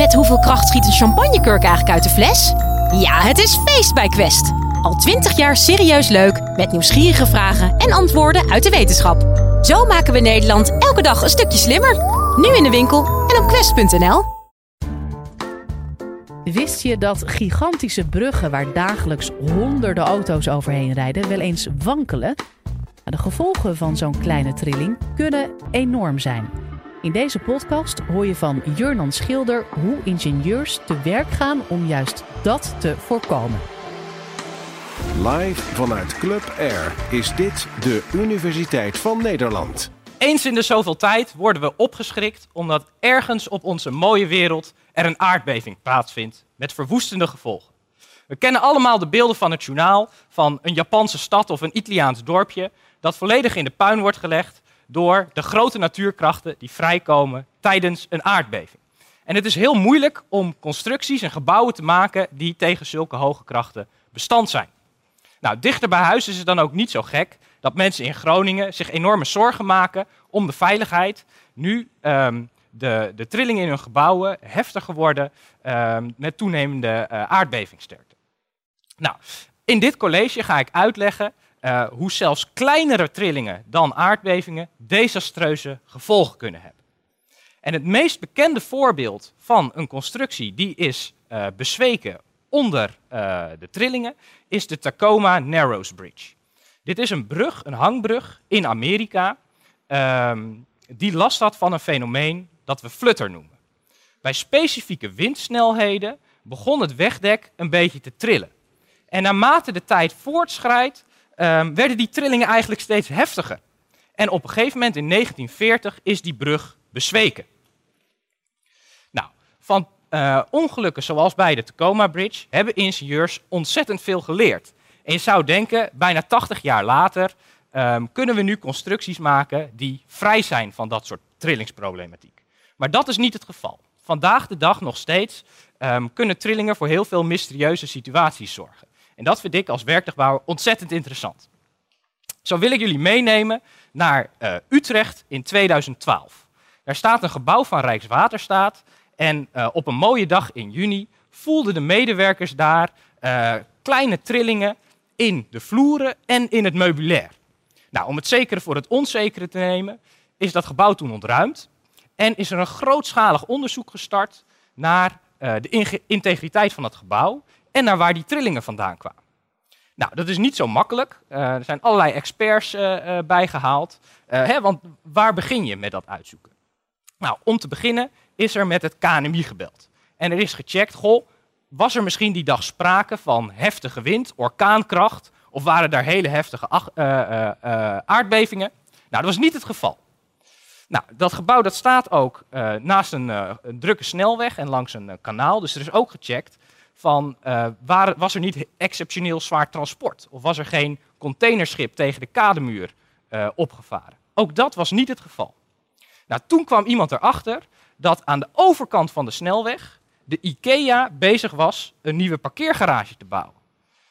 Met hoeveel kracht schiet een champagnekurk eigenlijk uit de fles? Ja, het is feest bij Quest. Al twintig jaar serieus leuk, met nieuwsgierige vragen en antwoorden uit de wetenschap. Zo maken we Nederland elke dag een stukje slimmer. Nu in de winkel en op quest.nl. Wist je dat gigantische bruggen waar dagelijks honderden auto's overheen rijden wel eens wankelen? De gevolgen van zo'n kleine trilling kunnen enorm zijn. In deze podcast hoor je van Jurnan Schilder hoe ingenieurs te werk gaan om juist dat te voorkomen. Live vanuit Club Air is dit de Universiteit van Nederland. Eens in de zoveel tijd worden we opgeschrikt omdat ergens op onze mooie wereld er een aardbeving plaatsvindt met verwoestende gevolgen. We kennen allemaal de beelden van het journaal van een Japanse stad of een Italiaans dorpje dat volledig in de puin wordt gelegd door de grote natuurkrachten die vrijkomen tijdens een aardbeving. En het is heel moeilijk om constructies en gebouwen te maken die tegen zulke hoge krachten bestand zijn. Nou, dichter bij huis is het dan ook niet zo gek dat mensen in Groningen zich enorme zorgen maken om de veiligheid. Nu um, de, de trillingen in hun gebouwen heftiger worden um, met toenemende uh, aardbevingssterkte. Nou, in dit college ga ik uitleggen uh, hoe zelfs kleinere trillingen dan aardbevingen desastreuze gevolgen kunnen hebben. En het meest bekende voorbeeld van een constructie die is uh, bezweken onder uh, de trillingen is de Tacoma Narrows Bridge. Dit is een brug, een hangbrug in Amerika, um, die last had van een fenomeen dat we flutter noemen. Bij specifieke windsnelheden begon het wegdek een beetje te trillen. En naarmate de tijd voortschrijdt, um, werden die trillingen eigenlijk steeds heftiger. En op een gegeven moment in 1940 is die brug bezweken. Nou, van uh, ongelukken zoals bij de Tacoma Bridge hebben ingenieurs ontzettend veel geleerd. En je zou denken, bijna 80 jaar later um, kunnen we nu constructies maken die vrij zijn van dat soort trillingsproblematiek. Maar dat is niet het geval. Vandaag de dag nog steeds um, kunnen trillingen voor heel veel mysterieuze situaties zorgen. En dat vind ik als werktuigbouwer ontzettend interessant. Zo wil ik jullie meenemen naar uh, Utrecht in 2012. Daar staat een gebouw van Rijkswaterstaat en uh, op een mooie dag in juni voelden de medewerkers daar uh, kleine trillingen in de vloeren en in het meubilair. Nou, om het zekere voor het onzekere te nemen, is dat gebouw toen ontruimd en is er een grootschalig onderzoek gestart naar de integriteit van het gebouw en naar waar die trillingen vandaan kwamen. Nou, dat is niet zo makkelijk. Uh, er zijn allerlei experts uh, bijgehaald. Hè, want waar begin je met dat uitzoeken? Nou, om te beginnen is er met het KNMI gebeld. En er is gecheckt, goh, was er misschien die dag sprake van heftige wind, orkaankracht, of waren daar hele heftige aardbevingen? Nou, dat was niet het geval. Nou, dat gebouw dat staat ook naast een, een, drukke snelweg en langs een kanaal, dus er is ook gecheckt van uh, waar, was er niet exceptioneel zwaar transport? Of was er geen containerschip tegen de kademuur uh, opgevaren? Ook dat was niet het geval. Nou, toen kwam iemand erachter dat aan de overkant van de snelweg de IKEA bezig was een nieuwe parkeergarage te bouwen.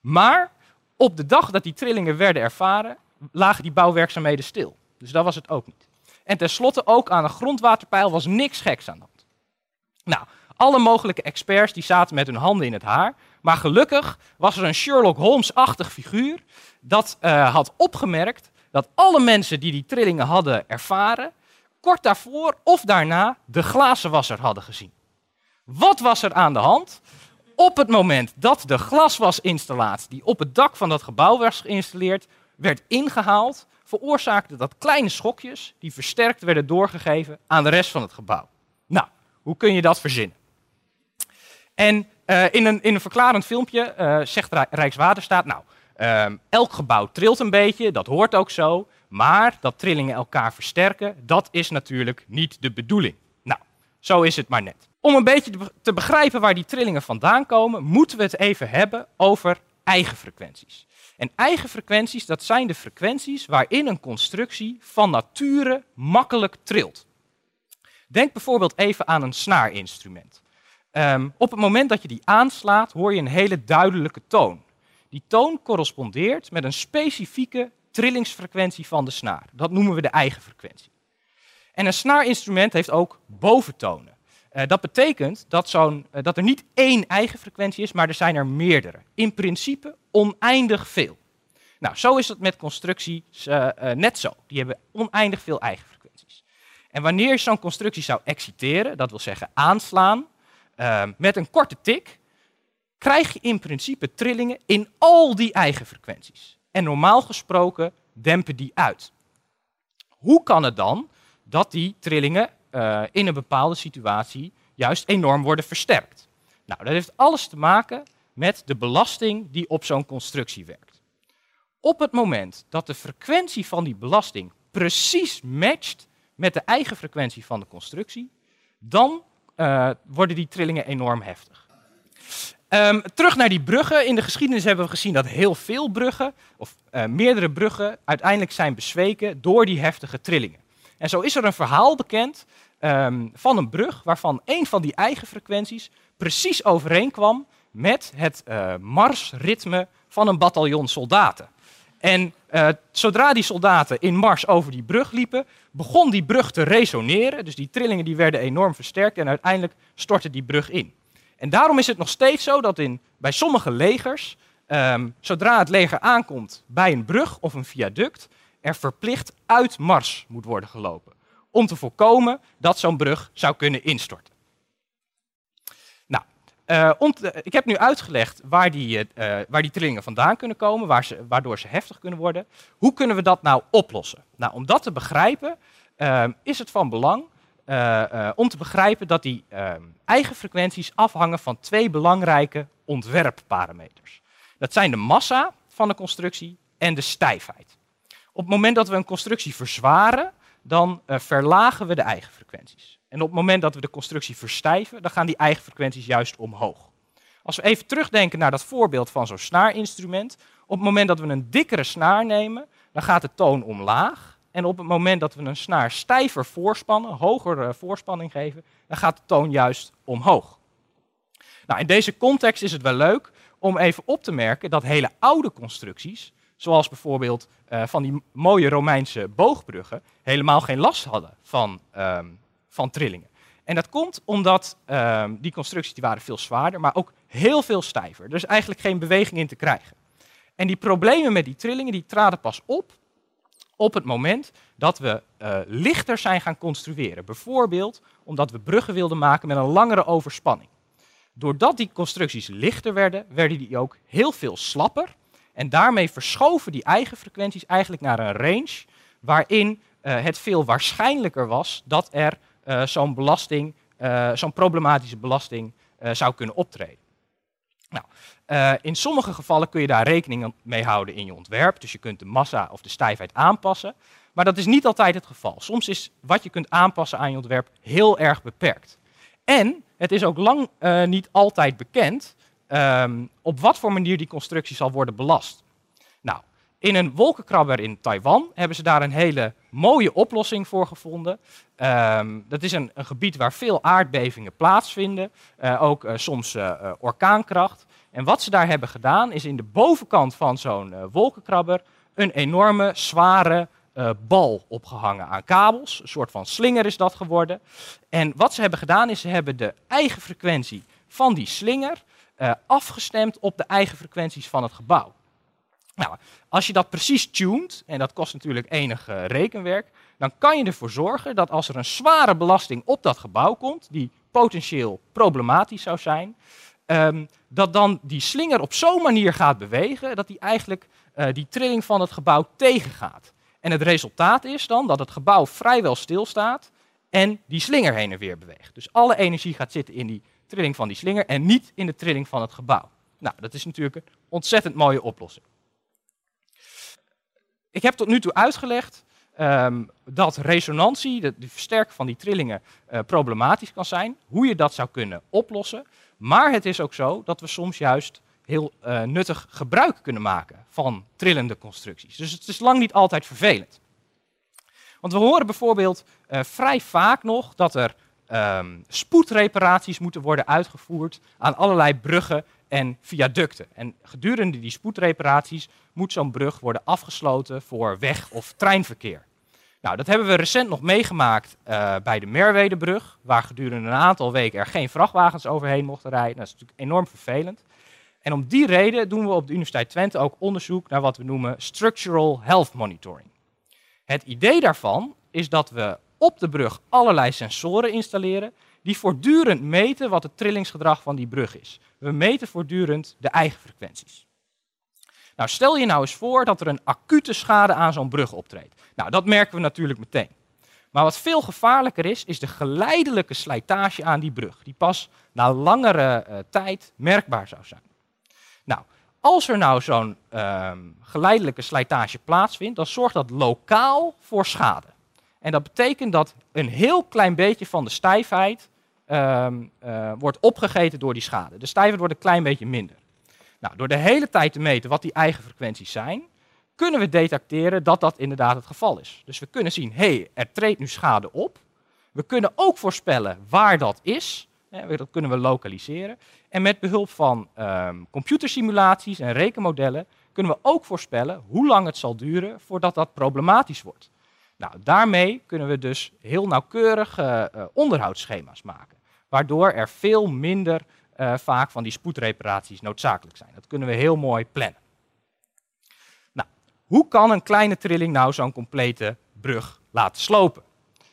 Maar op de dag dat die trillingen werden ervaren, lagen die bouwwerkzaamheden stil. Dus dat was het ook niet. En tenslotte ook aan een grondwaterpeil was niks geks aan de hand. Nou, alle mogelijke experts die zaten met hun handen in het haar. Maar gelukkig was er een Sherlock Holmes-achtig figuur dat uh, had opgemerkt dat alle mensen die die trillingen hadden ervaren, kort daarvoor of daarna de glazenwasser hadden gezien. Wat was er aan de hand? Op het moment dat de glaswasinstallatie die op het dak van dat gebouw was geïnstalleerd, werd ingehaald, veroorzaakte dat kleine schokjes die versterkt werden doorgegeven aan de rest van het gebouw. Nou, hoe kun je dat verzinnen? En uh, in, een, in een verklarend filmpje uh, zegt Rijkswaterstaat, nou, uh, elk gebouw trilt een beetje, dat hoort ook zo, maar dat trillingen elkaar versterken, dat is natuurlijk niet de bedoeling. Nou, zo is het maar net. Om een beetje te begrijpen waar die trillingen vandaan komen, moeten we het even hebben over eigen frequenties. En eigen frequenties, dat zijn de frequenties waarin een constructie van nature makkelijk trilt. Denk bijvoorbeeld even aan een snaarinstrument. Um, op het moment dat je die aanslaat, hoor je een hele duidelijke toon. Die toon correspondeert met een specifieke trillingsfrequentie van de snaar. Dat noemen we de eigen frequentie. En een snaarinstrument heeft ook boventonen. Uh, dat betekent dat, zo'n, uh, dat er niet één eigen frequentie is, maar er zijn er meerdere. In principe oneindig veel. Nou, zo is het met constructies uh, net zo. Die hebben oneindig veel eigen frequenties. En wanneer je zo'n constructie zou exciteren, dat wil zeggen aanslaan, met een korte tik, krijg je in principe trillingen in al die eigen frequenties. En normaal gesproken dempen die uit. Hoe kan het dan dat die trillingen uh, in een bepaalde situatie juist enorm worden versterkt? Nou, dat heeft alles te maken met de belasting die op zo'n constructie werkt. Op het moment dat de frequentie van die belasting precies matcht met de eigen frequentie van de constructie, dan uh, worden die trillingen enorm heftig. Um, terug naar die bruggen. In de geschiedenis hebben we gezien dat heel veel bruggen, of uh, meerdere bruggen, uiteindelijk zijn bezweken door die heftige trillingen. En zo is er een verhaal bekend um, van een brug waarvan een van die eigen frequenties precies overeenkwam met het uh, marsritme van een bataljon soldaten. En uh, zodra die soldaten in mars over die brug liepen, begon die brug te resoneren. Dus die trillingen die werden enorm versterkt en uiteindelijk stortte die brug in. En daarom is het nog steeds zo dat in, bij sommige legers, um, zodra het leger aankomt bij een brug of een viaduct, er verplicht uit Mars moet worden gelopen. Om te voorkomen dat zo'n brug zou kunnen instorten. Om te, ik heb nu uitgelegd waar die, uh, waar die trillingen vandaan kunnen komen, waar ze, waardoor ze heftig kunnen worden. Hoe kunnen we dat nou oplossen? Nou, om dat te begrijpen is het van belang om te begrijpen dat die eigen frequenties afhangen van twee belangrijke ontwerpparameters. Dat zijn de massa van de constructie en de stijfheid. Op het moment dat we een constructie verzwaren, dan verlagen we de eigen frequenties. En op het moment dat we de constructie verstijven, dan gaan die eigen frequenties juist omhoog. Als we even terugdenken naar dat voorbeeld van zo'n snaarinstrument, op het moment dat we een dikkere snaar nemen, dan gaat de toon omlaag en op het moment dat we een snaar stijver voorspannen, hogere voorspanning geven, dan gaat de toon juist omhoog. Nou, in deze context is het wel leuk om even op te merken dat hele oude constructies, zoals bijvoorbeeld uh, van die mooie Romeinse boogbruggen, helemaal geen last hadden van, um, van trillingen. En dat komt omdat um, die constructies die waren veel zwaarder, maar ook heel veel stijver. Er is eigenlijk geen beweging in te krijgen. En die problemen met die trillingen die traden pas op op het moment dat we uh, lichter zijn gaan construeren. Bijvoorbeeld omdat we bruggen wilden maken met een langere overspanning. Doordat die constructies lichter werden, werden die ook heel veel slapper. En daarmee verschoven die eigen frequenties eigenlijk naar een range waarin uh, het veel waarschijnlijker was dat er uh, zo'n belasting, zo'n problematische belasting zou kunnen optreden. Nou, in sommige gevallen kun je daar rekening mee houden in je ontwerp. Dus je kunt de massa of de stijfheid aanpassen. Maar dat is niet altijd het geval. Soms is wat je kunt aanpassen aan je ontwerp heel erg beperkt. En het is ook lang niet altijd bekend um, op wat voor manier die constructie zal worden belast. Nou, in een wolkenkrabber in Taiwan hebben ze daar een hele mooie oplossing voor gevonden. Um, dat is een, gebied waar veel aardbevingen plaatsvinden, uh, ook uh, soms uh, orkaankracht. En wat ze daar hebben gedaan is in de bovenkant van zo'n wolkenkrabber een enorme zware bal opgehangen aan kabels. Een soort van slinger is dat geworden. En wat ze hebben gedaan is ze hebben de eigen frequentie van die slinger afgestemd op de eigen frequenties van het gebouw. Nou, als je dat precies tuned, en dat kost natuurlijk enig uh, rekenwerk, dan kan je ervoor zorgen dat als er een zware belasting op dat gebouw komt, die potentieel problematisch zou zijn, um, dat dan die slinger op zo'n manier gaat bewegen dat die eigenlijk uh, die trilling van het gebouw tegengaat. En het resultaat is dan dat het gebouw vrijwel stilstaat en die slinger heen en weer beweegt. Dus alle energie gaat zitten in die trilling van die slinger en niet in de trilling van het gebouw. Nou, dat is natuurlijk een ontzettend mooie oplossing ik heb tot nu toe uitgelegd um, dat resonantie, de, de versterken van die trillingen, uh, problematisch kan zijn. Hoe je dat zou kunnen oplossen. Maar het is ook zo dat we soms juist heel uh, nuttig gebruik kunnen maken van trillende constructies. Dus het is lang niet altijd vervelend. Want we horen bijvoorbeeld uh, vrij vaak nog dat er um, spoedreparaties moeten worden uitgevoerd aan allerlei bruggen en viaducten. En gedurende die spoedreparaties moet zo'n brug worden afgesloten voor weg- of treinverkeer. Nou, dat hebben we recent nog meegemaakt uh, bij de Merwedebrug, waar gedurende een aantal weken er geen vrachtwagens overheen mochten rijden. Dat is natuurlijk enorm vervelend. En om die reden doen we op de Universiteit Twente ook onderzoek naar wat we noemen structural health monitoring. Het idee daarvan is dat we op de brug allerlei sensoren installeren die voortdurend meten wat het trillingsgedrag van die brug is. We meten voortdurend de eigen frequenties. Nou, stel je nou eens voor dat er een acute schade aan zo'n brug optreedt. Nou, dat merken we natuurlijk meteen. Maar wat veel gevaarlijker is, is de geleidelijke slijtage aan die brug, die pas na langere uh, tijd merkbaar zou zijn. Nou, als er nou zo'n uh, geleidelijke slijtage plaatsvindt, dan zorgt dat lokaal voor schade. En dat betekent dat een heel klein beetje van de stijfheid uh, wordt opgegeten door die schade. De stijfheid wordt een klein beetje minder. Nou, door de hele tijd te meten wat die eigen frequenties zijn, kunnen we detecteren dat dat inderdaad het geval is. Dus we kunnen zien, hé, hey, er treedt nu schade op. We kunnen ook voorspellen waar dat is. Dat kunnen we lokaliseren. En met behulp van um, computersimulaties en rekenmodellen kunnen we ook voorspellen hoe lang het zal duren voordat dat problematisch wordt. Nou, daarmee kunnen we dus heel nauwkeurige uh, onderhoudsschema's maken, waardoor er veel minder uh, vaak van die spoedreparaties noodzakelijk zijn. Dat kunnen we heel mooi plannen. Nou, hoe kan een kleine trilling nou zo'n complete brug laten slopen?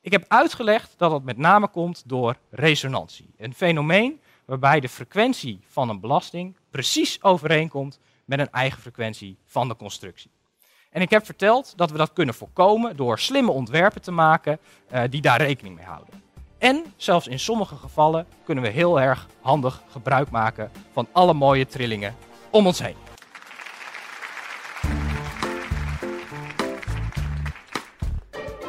Ik heb uitgelegd dat dat met name komt door resonantie. Een fenomeen waarbij de frequentie van een belasting precies overeenkomt met een eigen frequentie van de constructie. En ik heb verteld dat we dat kunnen voorkomen door slimme ontwerpen te maken uh, die daar rekening mee houden. En zelfs in sommige gevallen kunnen we heel erg handig gebruik maken van alle mooie trillingen om ons heen.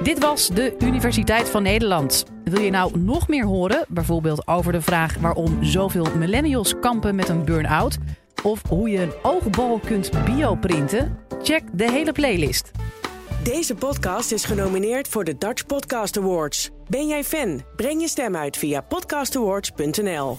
Dit was de Universiteit van Nederland. Wil je nou nog meer horen, bijvoorbeeld over de vraag waarom zoveel millennials kampen met een burn-out? Of hoe je een oogbal kunt bioprinten? Check de hele playlist. Deze podcast is genomineerd voor de Dutch Podcast Awards. Ben jij fan? Breng je stem uit via podcastawards.nl.